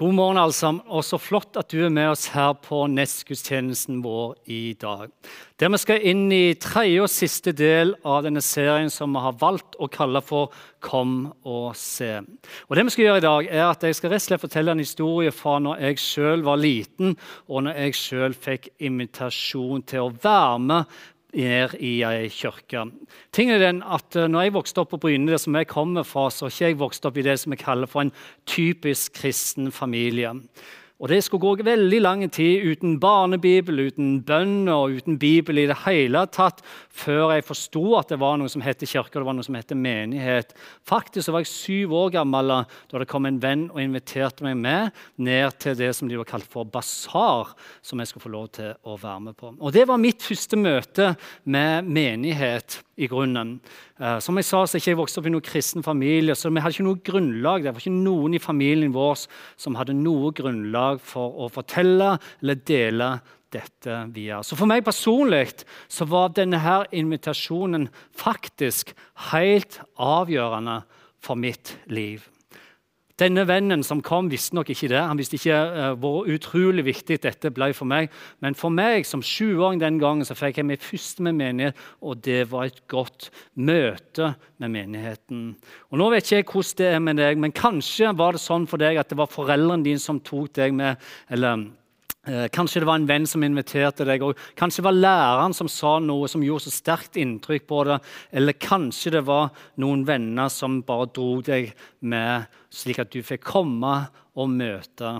God morgen, alle sammen. Og så flott at du er med oss her på nestgudstjenesten vår i dag. Der vi skal inn i tredje og siste del av denne serien som vi har valgt å kalle for Kom og se. Og det vi skal gjøre i dag, er at jeg skal rett og slett fortelle en historie fra når jeg sjøl var liten, og når jeg sjøl fikk invitasjon til å være med ned i ei kirke. Ting er den at eh, når jeg vokste opp på Bryne, det som jeg kommer fra, så har ikke jeg vokst opp i det som jeg kaller for en typisk kristen familie. Og Det skulle gå veldig lang tid uten barnebibel, uten bønn og uten bibel i det hele tatt før jeg forsto at det var noe som het kirke og det var noe som het menighet. Faktisk var jeg syv år gammel da det kom en venn og inviterte meg med ned til det som de var kalt for basar, som jeg skulle få lov til å være med på. Og Det var mitt første møte med menighet i grunnen. Uh, som jeg sa, så er ikke jeg vokst opp i noen kristen familie, så vi hadde ikke noe grunnlag. Det var ikke noen i familien vår som hadde noe grunnlag for å fortelle eller dele dette via. Så for meg personlig så var denne her invitasjonen faktisk helt avgjørende for mitt liv. Denne vennen som kom, visste nok ikke det. Han visste ikke uh, hvor utrolig viktig dette ble for meg. Men for meg som sjuåring den gangen så fikk jeg mitt første med menighet, og det var et godt møte med menigheten. Og Nå vet ikke jeg hvordan det er med deg, men kanskje var det sånn for deg at det var foreldrene dine som tok deg med, eller kanskje det var en venn som inviterte deg, og kanskje det var læreren som sa noe som gjorde så sterkt inntrykk på deg, eller kanskje det var noen venner som bare dro deg med, slik at du fikk komme og møte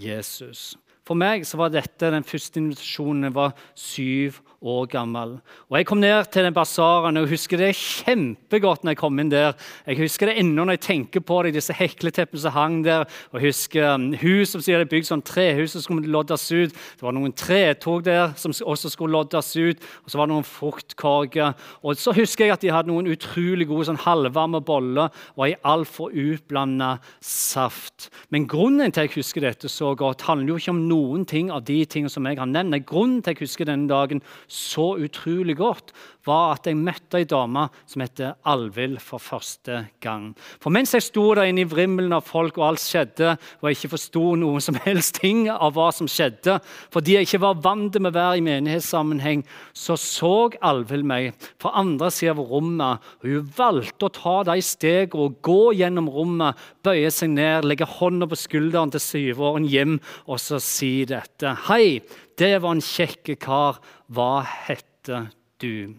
Jesus. For meg så var dette den første invitasjonen jeg var syv år gammel. Og Jeg kom ned til den basaren og husker det kjempegodt når jeg kom inn der. Jeg husker det ennå når jeg tenker på det, disse hekleteppene som hang der. og jeg husker um, Hus som sier det bygd sånn trehus som skulle loddes ut. Det var noen tretog der som også skulle loddes ut. Og så var det noen fruktkorger. Og så husker jeg at de hadde noen utrolig gode sånn halvvarme boller og ei altfor utblanda saft. Men grunnen til at jeg husker dette så godt, handler jo ikke om noe noen ting av de tingene som jeg har nevnt. Grunnen til at jeg husker denne dagen så utrolig godt, var at jeg møtte ei dame som heter Alvhild for første gang. For mens jeg sto der inne i vrimmelen av folk, og alt skjedde, og jeg ikke forsto noen som helst ting av hva som skjedde, fordi jeg ikke var vant med å være i menighetssammenheng, så så Alvhild meg fra andre siden av rommet. og Hun valgte å ta de stegene og gå gjennom rommet, bøye seg ned, legge hånda på skulderen til syvåren hjem og så si dette. Hei, det var en kjekk kar. Hva heter du?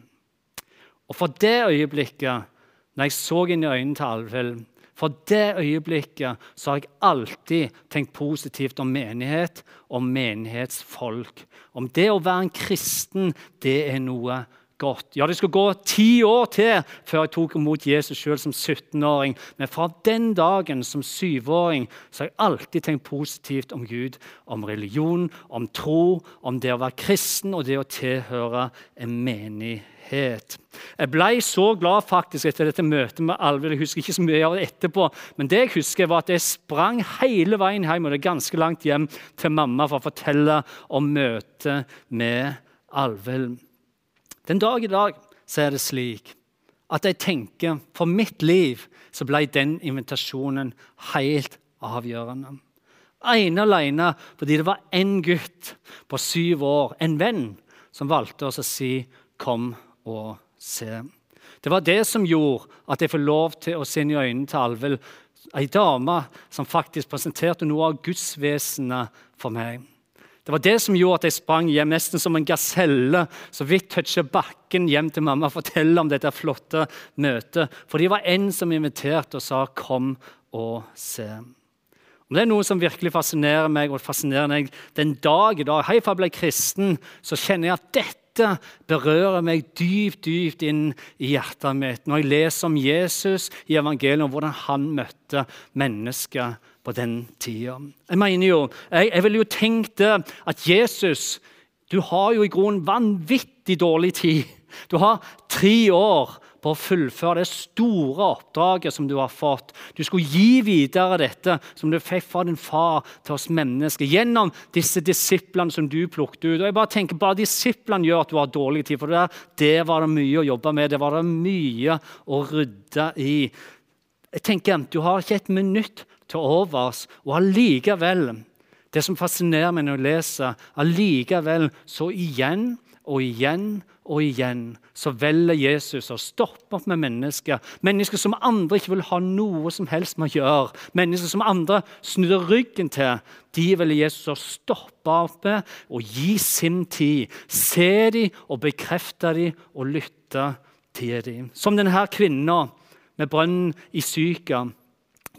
Og for det øyeblikket, når jeg så inn i øynene til Alvhild For det øyeblikket så har jeg alltid tenkt positivt om menighet, om menighetsfolk. Om det å være en kristen, det er noe godt. Ja, Det skulle gå ti år til før jeg tok imot Jesus sjøl som 17-åring. Men fra den dagen som syvåring så har jeg alltid tenkt positivt om Gud, om religion, om tro, om det å være kristen og det å tilhøre en menighet. Jeg ble så glad faktisk etter dette møtet med Alvhild. Jeg husker ikke så mye av det etterpå, men det jeg husker var at jeg sprang hele veien hjem og det er ganske langt hjem til mamma for å fortelle om møtet med Alvhild. Den dag i dag så er det slik at jeg tenker for mitt liv så ble den invitasjonen helt avgjørende. Ene alene fordi det var én gutt på syv år, en venn, som valgte oss å si 'kom og se'. Det var det som gjorde at jeg får lov til å se inn i øynene til Alvhild, ei dame som faktisk presenterte noe av Guds vesenet for meg. Det var det som gjorde at jeg sprang hjem nesten som en gaselle, så vidt toucha bakken hjem til mamma og fortelle om dette flotte møtet. For det var en som inviterte og sa 'kom og se'. Om det er noe som virkelig fascinerer meg, og fascinerer meg den dag i dag Hei, for jeg ble kristen, så kjenner jeg at dette berører meg dypt dypt inn i hjertet mitt. Når jeg leser om Jesus i evangeliet, om hvordan han møtte mennesker på den tida. Jeg mener jo, jeg, jeg ville jo tenkt at Jesus Du har jo i grunnen vanvittig dårlig tid. Du har tre år på å fullføre det store oppdraget som du har fått. Du skulle gi videre dette som du fikk fra din far til oss mennesker, gjennom disse disiplene som du plukket ut. Og jeg bare tenker, bare Disiplene gjør at du har dårlig tid, for det, det var det mye å jobbe med. Det var det mye å rydde i. Jeg tenker, Du har ikke et minutt til overs. Og allikevel, det som fascinerer meg når jeg leser, allikevel så igjen og igjen og igjen så velger Jesus å stoppe opp med mennesker. Mennesker som andre ikke vil ha noe som helst med å gjøre. Mennesker som andre snur ryggen til. De velger Jesus å stoppe opp med og gi sin tid. Se dem og bekrefte dem og lytte til dem. Som denne kvinna med brønnen i Syka.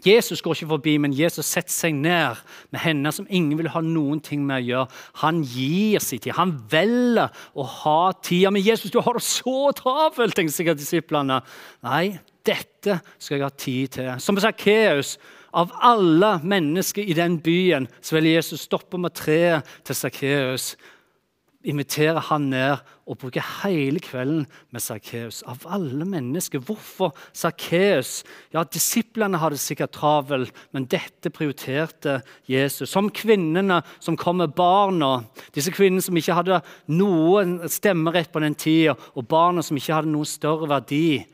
Jesus går ikke forbi, men Jesus setter seg ned med henne som ingen vil ha noen ting med å gjøre. Han gir sin tid. Han velger å ha tida. Men Jesus, du har det så travelt, tenker sikkert disiplene. Nei, dette skal jeg ha tid til. Som Sakkeus. Av alle mennesker i den byen så vil Jesus stoppe med treet til Sakkeus inviterer han ned og bruker hele kvelden med Sakkeus. Av alle mennesker. Hvorfor Sakkeus? Ja, Disiplene hadde sikkert travelt, men dette prioriterte Jesus. Som kvinnene som kom med barna. Disse kvinnene som ikke hadde noen stemmerett på den tida, og barna som ikke hadde noen større verdi.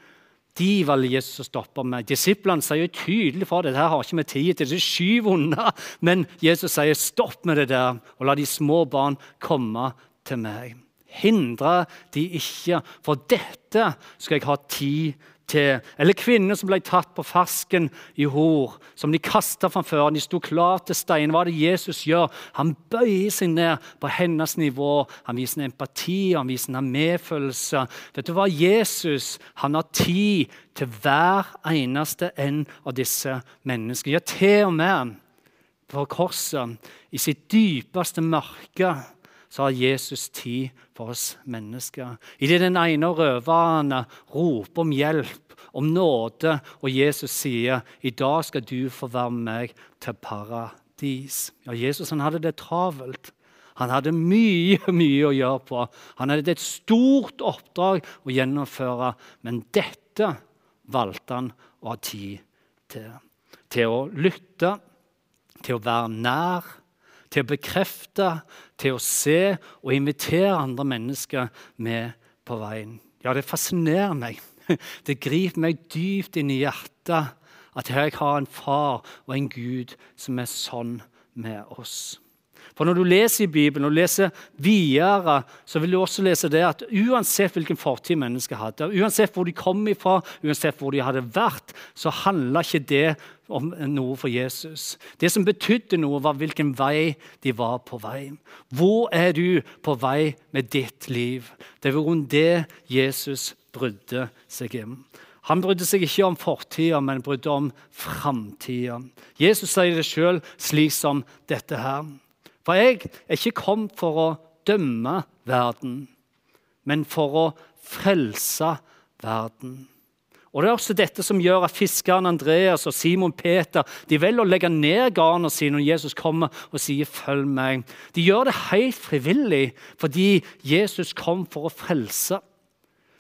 De valgte Jesus å stoppe med. Disiplene sier tydelig det. Dette har ikke vi tid til. Det er skyv unna. Men Jesus sier stopp med det der, og la de små barn komme til meg. Hindre de ikke, for dette skal jeg ha tid til. Eller kvinner som ble tatt på fersken i hor, som de kasta framfor. De sto klar til stein. Hva er det Jesus gjør? Han bøyer seg ned på hennes nivå. Han viser empati, han viser medfølelse. Vet du hva? Jesus han har tid til hver eneste en av disse menneskene. Ja, til og med på korset, i sitt dypeste mørke så har Jesus tid for oss mennesker. Idet den ene røveren roper om hjelp, om nåde, og Jesus sier i dag skal du få være med meg til paradis. Ja, Jesus han hadde det travelt. Han hadde mye mye å gjøre på. Han hadde et stort oppdrag å gjennomføre. Men dette valgte han å ha tid til. Til å lytte, til å være nær til å bekrefte, til å se og invitere andre mennesker med på veien. Ja, det fascinerer meg. Det griper meg dypt inn i hjertet at jeg har en far og en Gud som er sånn med oss. For Når du leser i Bibelen og leser videre, så vil du også lese det at uansett hvilken fortid mennesker hadde, uansett hvor de kom ifra, uansett hvor de hadde vært, så handla ikke det om noe for Jesus. Det som betydde noe, var hvilken vei de var på vei. Hvor er du på vei med ditt liv? Det var rundt det Jesus brydde seg om. Han brydde seg ikke om fortida, men brydde om framtida. Jesus sier det sjøl slik som dette her. For jeg er ikke kommet for å dømme verden, men for å frelse verden. Og Det er også dette som gjør at fiskeren Andreas og Simon Peter de velger å legge ned garnene sine når Jesus kommer og sier 'følg meg'. De gjør det helt frivillig fordi Jesus kom for å frelse.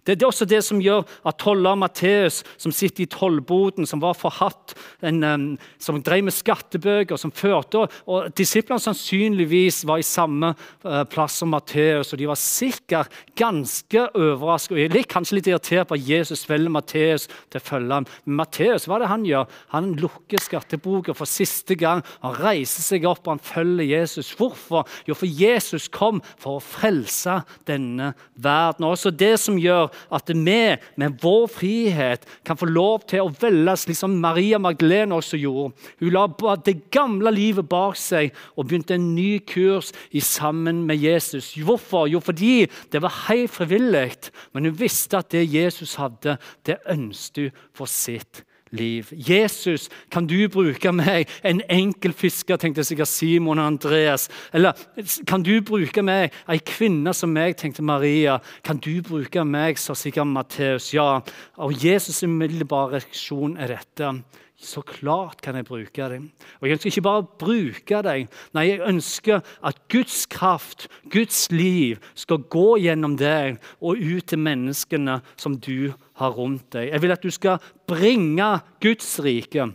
Det er også det som gjør at toller Matteus, som sitter i tollboden, som var forhatt, en, som drev med skattebøker, som førte og Disiplene sannsynligvis var i samme uh, plass som Matteus, og de var sikkert ganske overrasket og litt, kanskje litt irritert på at Jesus velger Matteus til å følge ham. Men Matteus, hva er det han gjør? Han lukker skatteboka for siste gang. Han reiser seg opp og han følger Jesus. Hvorfor? Jo, for Jesus kom for å frelse denne verden. Også det som gjør at vi med vår frihet kan få lov til å velge slik som Maria Magdalene også gjorde. Hun la det gamle livet bak seg og begynte en ny kurs sammen med Jesus. Hvorfor? Jo, fordi det var helt frivillig, men hun visste at det Jesus hadde, det ønsket hun for sitt liv liv. Jesus, kan du bruke meg, en enkel fisker, tenkte sikkert Simon og Andreas. Eller kan du bruke meg, ei kvinne som meg, tenkte Maria. Kan du bruke meg, sa sikkert Matteus. Ja. Og Jesus' umiddelbare reaksjon er dette. Så klart kan jeg bruke deg. Og Jeg ønsker ikke bare å bruke deg, nei, jeg ønsker at Guds kraft, Guds liv, skal gå gjennom deg og ut til menneskene som du har rundt deg. Jeg vil at du skal bringe Guds rike,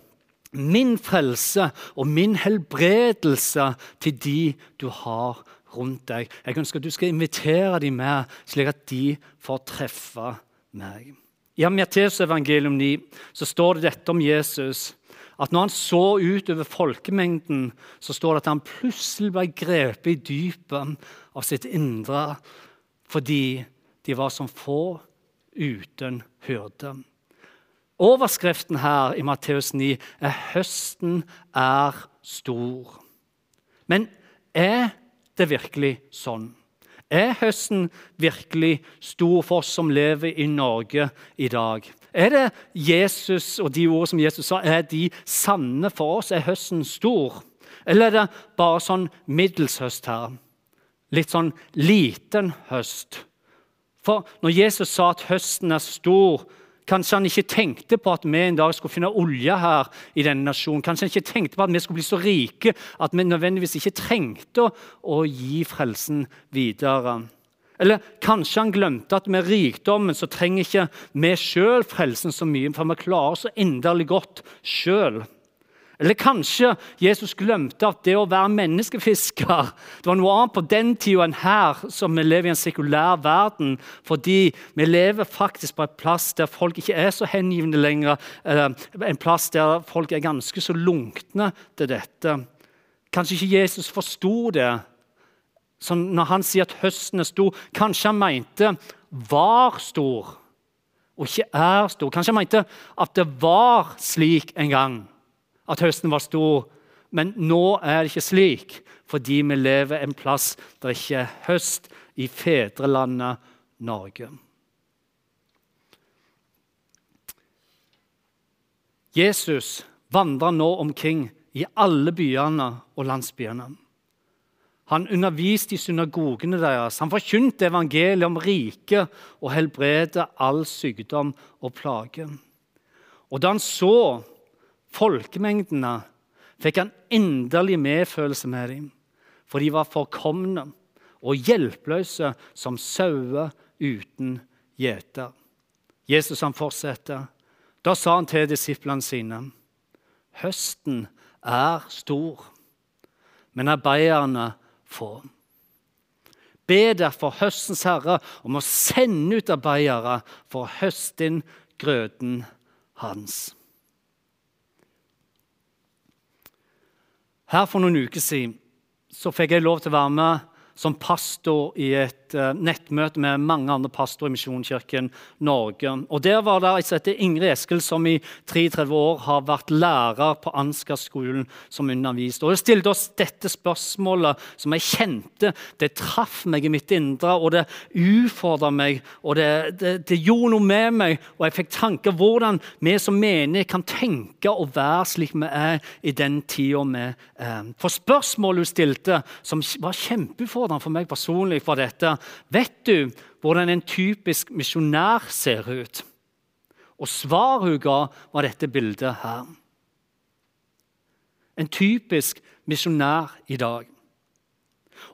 min frelse og min helbredelse til de du har rundt deg. Jeg ønsker at du skal invitere dem med, slik at de får treffe meg. I Matteus evangelium 9 så står det dette om Jesus. at når han så ut over folkemengden, så står det at han plutselig ble grepet i dypet av sitt indre fordi de var som få uten hyrde. Overskriften her i Matteus 9 er 'Høsten er stor'. Men er det virkelig sånn? Er høsten virkelig stor for oss som lever i Norge i dag? Er det Jesus og de ordene som Jesus sa, er de sanne for oss? Er høsten stor? Eller er det bare sånn middels høst her? Litt sånn liten høst? For når Jesus sa at høsten er stor, Kanskje han ikke tenkte på at vi en dag skulle finne olje her i denne nasjonen. Kanskje han ikke tenkte på at vi skulle bli så rike at vi nødvendigvis ikke trengte å, gi frelsen videre. Eller kanskje han glemte at med rikdommen så trenger ikke vi sjøl frelsen så mye, for vi klarer så inderlig godt sjøl. Eller kanskje Jesus glemte at det å være menneskefisker det var noe annet på den tida enn her, som vi lever i en sekulær verden. Fordi vi lever faktisk på et plass der folk ikke er så hengivne lenger. En plass der folk er ganske så lunkne til dette. Kanskje ikke Jesus forsto det. Så når han sier at høsten er stor, kanskje han mente var stor, og ikke er stor. Kanskje han mente at det var slik en gang at høsten var stor. Men nå er det ikke slik, fordi vi lever en plass der ikke er høst, i fedrelandet Norge. Jesus vandrer nå omkring i alle byene og landsbyene. Han underviste i synagogene deres. Han forkynte evangeliet om riket og helbredet all sykdom og plage. Og da han så folkemengdene, fikk han inderlig medfølelse med dem. For de var forkomne og hjelpeløse som sauer uten gjeter. Jesus han fortsetter. Da sa han til disiplene sine.: Høsten er stor, men arbeiderne få. Be derfor høstens herre om å sende ut arbeidere for å høste inn grøten hans. Her For noen uker siden så fikk jeg lov til å være med som pastor i et uh, nettmøte med mange andre pastorer i Misjonskirken Norge. Og Der var det jeg heter Ingrid Eskel, som i 33 år har vært lærer på Ansgar-skolen som underviste. Og Hun stilte oss dette spørsmålet som jeg kjente det traff meg i mitt indre, og det utfordra meg, og det, det, det, gjorde noe med meg. Og jeg fikk tanker hvordan vi som menige kan tenke og være slik vi er i den tida vi er. For spørsmålet hun stilte, som var kjempeutfordrende utfordrende for meg personlig for dette. Vet du hvordan en typisk misjonær ser ut? Og svaret hun ga, var dette bildet her. En typisk misjonær i dag.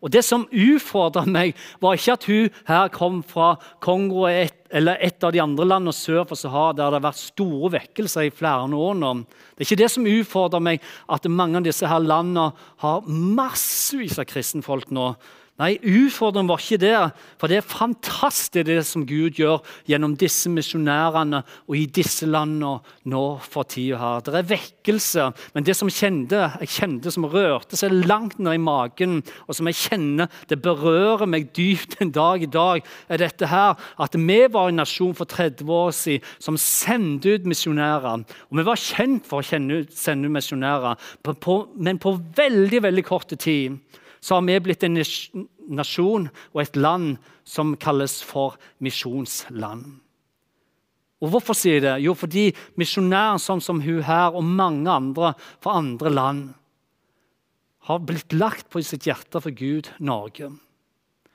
Og Det som utfordra meg, var ikke at hun her kom fra Kongo eller et av de andre landene sør for Sahara der det har vært store vekkelser i flere år nå. Det er ikke det som utfordrer meg, at mange av disse her landene har massevis av kristenfolk nå Nei, utfordringen var ikke det. For det er fantastisk det som Gud gjør gjennom disse misjonærene og i disse landene nå for tida her. Det er vekkelse. Men det som kjente, jeg kjente som rørte seg langt ned i magen, og som jeg kjenner det berører meg dypt en dag i dag, er dette her at vi var en nasjon for 30 år siden som sendte ut misjonærer. Og vi var kjent for å sende ut misjonærer, men på veldig, veldig kort tid så har vi blitt en nasjon og et land som kalles for misjonsland. Og Hvorfor sier jeg det? Jo, fordi misjonæren sånn som hun her og mange andre fra andre land har blitt lagt på sitt hjerte for Gud, Norge.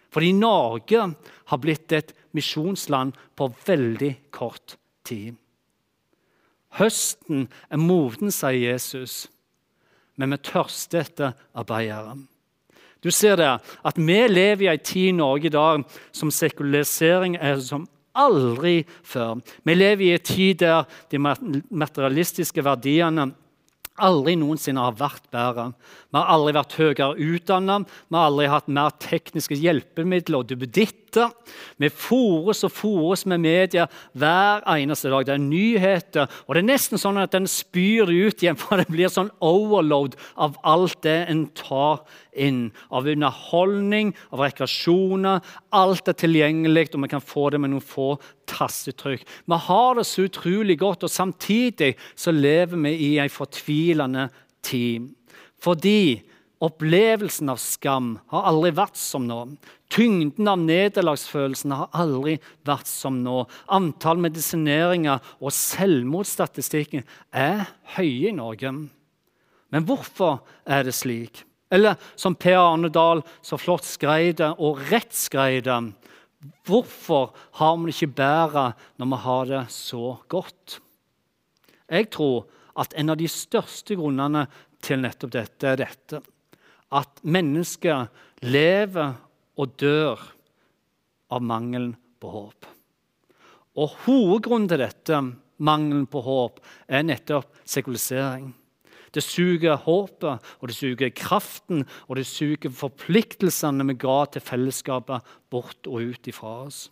Fordi Norge har blitt et misjonsland på veldig kort tid. Høsten er moden, sier Jesus, men vi tørster etter arbeidere. Du ser det, at Vi lever i en tid i Norge i dag som sekularisering er som aldri før. Vi lever i en tid der de materialistiske verdiene aldri noensinne har vært bedre. Vi har aldri vært høyere utdannet, vi har aldri hatt mer tekniske hjelpemidler og duppeditter smitte. Vi fôres og fôres med media hver eneste dag. Det er nyheter, og det er nesten sånn at den spyr ut igjen, for det blir sånn overload av alt det en tar inn. Av underholdning, av rekreasjoner. Alt er tilgjengelig, og vi kan få det med noen få tassetrykk. Vi har det så utrolig godt, og samtidig så lever vi i en fortvilende tid. Fordi Opplevelsen av skam har aldri vært som nå. Tyngden av nederlagsfølelsen har aldri vært som nå. Antall medisineringer og selvmordsstatistikken er høye i Norge. Men hvorfor er det slik? Eller som Per Arne Dahl så flott skrev det, og rett skrev det Hvorfor har vi det ikke bedre når vi har det så godt? Jeg tror at en av de største grunnene til nettopp dette er dette at mennesker lever og dør av mangelen på håp. Og Hovedgrunnen til dette, mangelen på håp, er nettopp sekulisering. Det suger håpet, og det suger kraften og det suger forpliktelsene vi ga til fellesskapet, bort og ut ifra oss.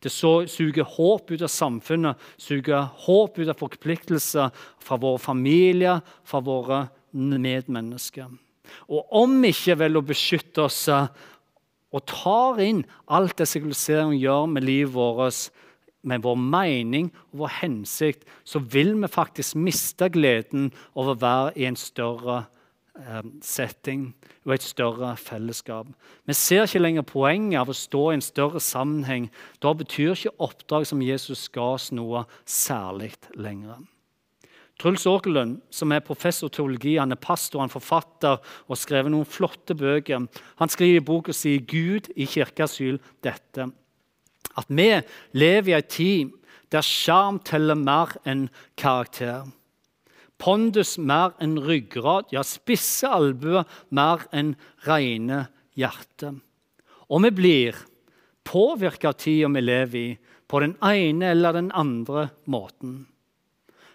Det suger håp ut av samfunnet, suger håp ut av forpliktelser fra våre familier, fra våre medmennesker. Og om vi ikke velger å beskytte oss eh, og tar inn alt det sekulisering gjør med livet vårt, med vår mening og vår hensikt, så vil vi faktisk miste gleden over å være i en større eh, setting og et større fellesskap. Vi ser ikke lenger poenget av å stå i en større sammenheng. Da betyr ikke oppdrag som Jesus ga oss, noe særlig lenger. Truls Åkerlund, som er professor teologi, han er pastor, han er forfatter og har skrevet noen flotte bøker. Han skriver i boka si 'Gud i kirkeasyl' dette at vi lever i en tid der sjarm teller mer enn karakter. Pondus mer enn ryggrad, ja, spisse albuer mer enn rene hjerte. Og vi blir påvirka av tida vi lever i, på den ene eller den andre måten.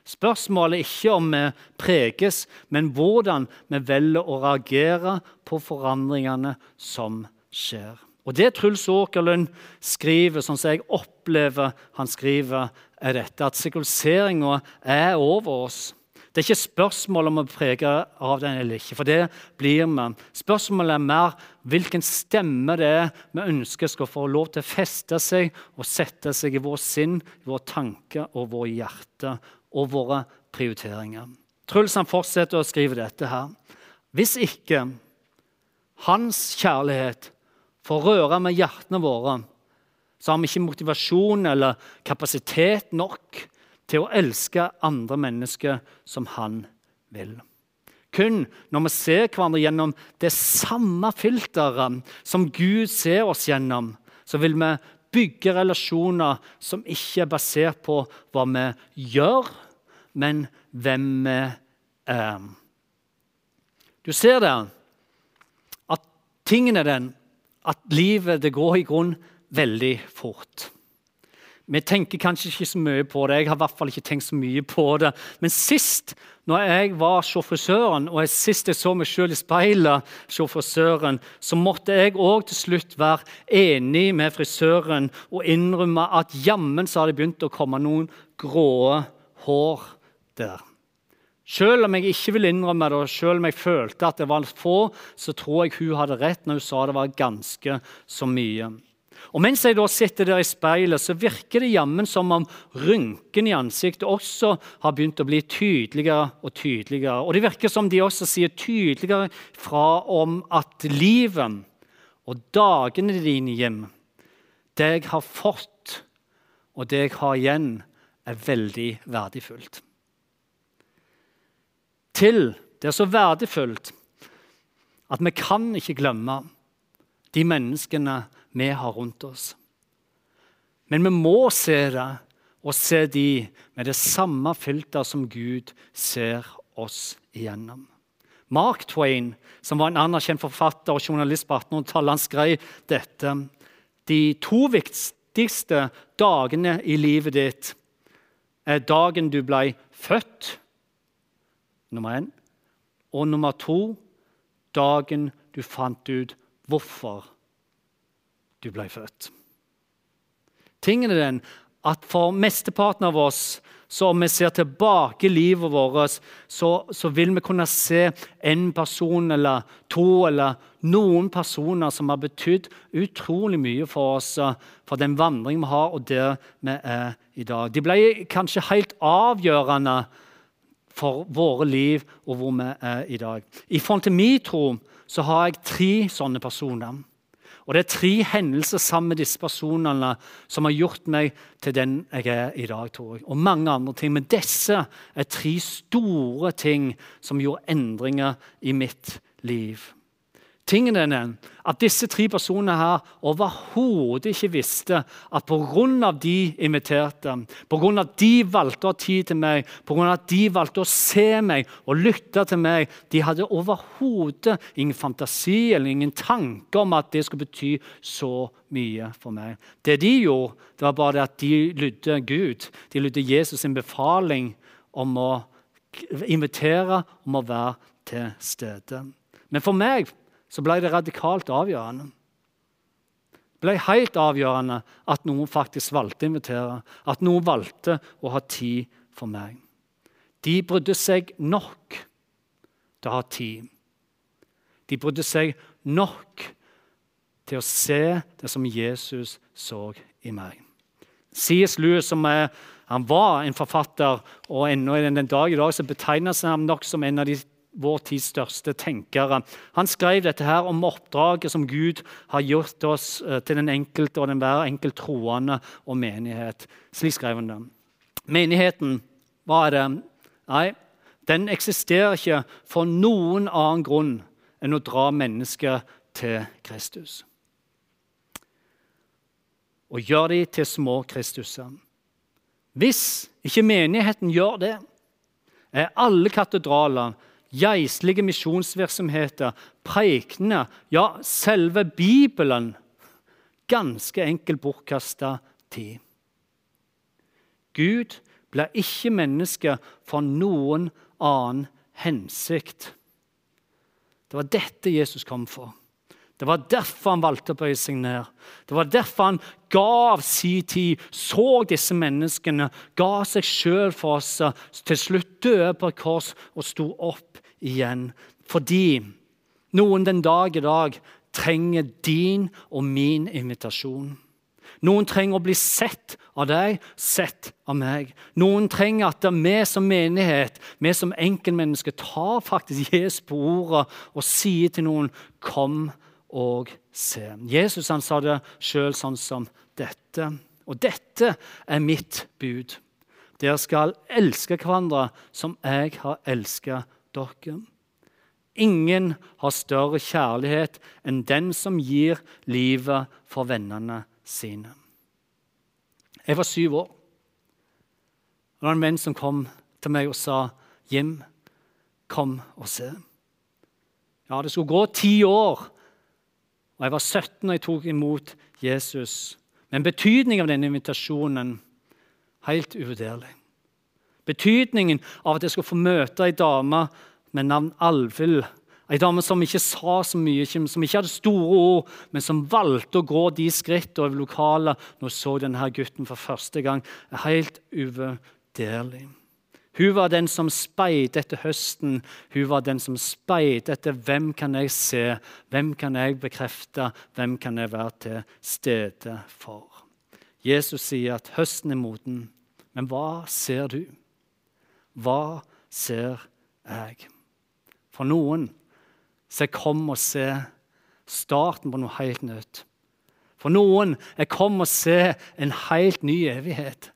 Spørsmålet er ikke om vi preges, men hvordan vi velger å reagere på forandringene som skjer. Og Det Truls Åkerlund skriver, sånn som jeg opplever han skriver, er dette at sekuliseringa er over oss. Det er ikke spørsmål om å prege av den eller ikke, for det blir vi. Spørsmålet er mer hvilken stemme det er vi ønsker skal få lov til å feste seg og sette seg i vår sinn, vår tanke og vår hjerte og våre prioriteringer. Truls han fortsetter å skrive dette her. Hvis ikke hans kjærlighet får røre med hjertene våre, så har vi ikke motivasjon eller kapasitet nok til å elske andre mennesker som han vil. Kun når vi ser hverandre gjennom det samme filteret som Gud ser oss gjennom, så vil vi bygge relasjoner som ikke er basert på hva vi gjør, men hvem vi er. Du ser det, at tingen er den at livet det går i grunn veldig fort. Vi tenker kanskje ikke så mye på det. Jeg har i hvert fall ikke tenkt så mye på det. Men sist når jeg var sjåfrisøren, og jeg sist jeg så meg selv i speilet, sjåfrisøren, så måtte jeg òg til slutt være enig med frisøren og innrømme at jammen så har det begynt å komme noen grå hår der. Selv om jeg ikke vil innrømme det, og selv om jeg følte at det var få, så tror jeg hun hadde rett når hun sa det var ganske så mye. Og Mens jeg da sitter der i speilet, så virker det jammen som om rynken i ansiktet også har begynt å bli tydeligere og tydeligere. Og det virker som de også sier tydeligere fra om at livet og dagene dine, Jim, det jeg har fått, og det jeg har igjen, er veldig verdifullt til. Det er så verdifullt at vi kan ikke glemme de menneskene vi har rundt oss. Men vi må se det, og se de med det samme filter som Gud ser oss igjennom. Mark Twain, som var en anerkjent forfatter og journalist på 1800-tallet, skrev dette. De to viktigste dagene i livet ditt er dagen du ble født, nummer én. Og nummer to dagen du fant ut hvorfor du ble født. Tingen er den at for mesteparten av oss så om vi ser tilbake livet vårt, så, så, vil vi kunne se en person eller to eller noen personer som har betydd utrolig mye for oss, for den vandringen vi har, og der vi er i dag. De ble kanskje helt avgjørende for våre liv og hvor vi er i dag. I forhold til min tro så har jeg tre sånne personer. Og Det er tre hendelser sammen med disse personene som har gjort meg til den jeg er i dag. tror jeg. Og mange andre ting. Men disse er tre store ting som gjorde endringer i mitt liv. Tingen er den at disse tre personene her overhodet ikke visste at pga. de inviterte, pga. de valgte å ha tid til meg, pga. de valgte å se meg og lytte til meg De hadde overhodet ingen fantasi eller ingen tanke om at det skulle bety så mye for meg. Det de gjorde, det var bare at de lydde Gud. De lydde Jesus' sin befaling om å invitere, om å være til stede. Men for meg så ble det radikalt avgjørende. Det ble helt avgjørende at noen faktisk valgte å invitere, at noen valgte å ha tid for meg. De brydde seg nok til å ha tid. De brydde seg nok til å se det som Jesus så i meg. C.S. Lewis, som er, han var en forfatter, og ennå den dag i dag så betegnes han nok som en av de vår tids største tenkere. Han skrev dette her om oppdraget som Gud har gjort oss eh, til den enkelte og den hver enkelt troende og menighet. Slik skrev han det. Menigheten, hva er det? Nei, den eksisterer ikke for noen annen grunn enn å dra mennesker til Kristus. Og gjør de til små Kristuser. Hvis ikke menigheten gjør det, er alle katedraler geistlige misjonsvirksomheter, preikene, ja, selve Bibelen ganske enkelt bortkasta tid. Gud blir ikke menneske for noen annen hensikt. Det var dette Jesus kom for. Det var derfor han valgte å bøye seg ned. Det var derfor han gav sin tid, så disse menneskene, ga seg sjøl for oss, til slutt døde på et kors og sto opp igjen. Fordi noen den dag i dag trenger din og min invitasjon. Noen trenger å bli sett av deg, sett av meg. Noen trenger at vi som menighet, vi som enkeltmennesker, tar faktisk Jesus på ordet og sier til noen 'kom og se'. Jesus han sa det sjøl sånn som dette. Og dette er mitt bud. Dere skal elske hverandre som jeg har elsket dere. Ingen har større kjærlighet enn den som gir livet for vennene sine. Jeg var syv år. Det var en venn som kom til meg og sa, 'Jim, kom og se'. Ja, Det skulle gå ti år, og jeg var 17 da jeg tok imot Jesus. Men betydningen av denne invitasjonen helt uvurderlig. Betydningen av at jeg skulle få møte ei dame med navn Alvhild. Ei dame som ikke sa så mye, som ikke hadde store ord, men som valgte å gå de skrittene over lokalet når hun så denne gutten for første gang. er Helt uvurderlig. Hun var den som speidet etter høsten. Hun var den som speidet etter hvem kan jeg se, hvem kan jeg bekrefte, hvem kan jeg være til stede for. Jesus sier at høsten er moden, men hva ser du? Hva ser jeg? For noen så jeg kom og se starten på noe helt nytt. For noen jeg kom og se en helt ny evighet.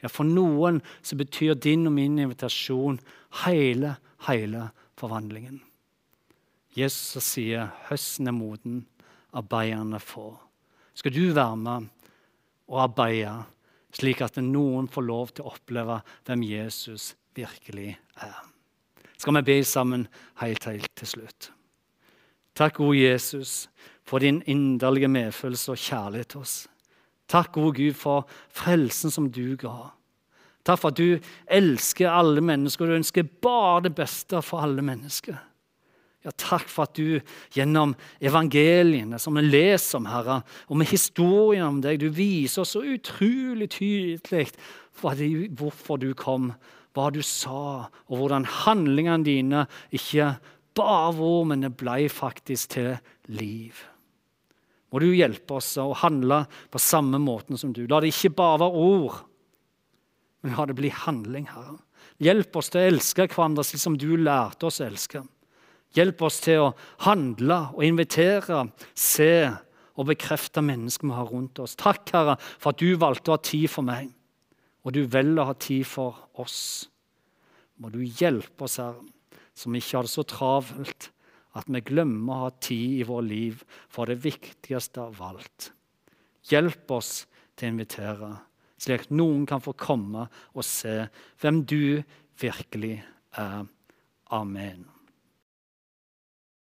Ja, For noen så betyr din og min invitasjon hele, hele forvandlingen. Jesus sier høsten er moden, arbeiderne får. Skal du være med og arbeide slik at noen får lov til å oppleve hvem Jesus virkelig er. Skal vi be sammen helt, helt til slutt. Takk, gode Jesus, for din inderlige medfølelse og kjærlighet til oss. Takk, gode Gud, for frelsen som du ga. Takk for at du elsker alle mennesker, og du ønsker bare det beste for alle mennesker. Ja, takk for at du gjennom evangeliene som vi leser om, Herre, og med historien om deg, du viser oss så utrolig tydelig hvorfor du kom, hva du sa, og hvordan handlingene dine ikke bare var, men det ble faktisk til liv. Må du hjelpe oss å handle på samme måten som du. La det ikke bare være ord, men la det bli handling, Herre. Hjelp oss til å elske hverandre slik som du lærte oss å elske. Hjelp oss til å handle og invitere, se og bekrefte mennesker vi har rundt oss. Takk, Herre, for at du valgte å ha tid for meg, og du velger å ha tid for oss. Må du hjelpe oss, Herre, som ikke har det så travelt at vi glemmer å ha tid i vårt liv for det viktigste av alt. Hjelp oss til å invitere, slik at noen kan få komme og se hvem du virkelig er. Amen.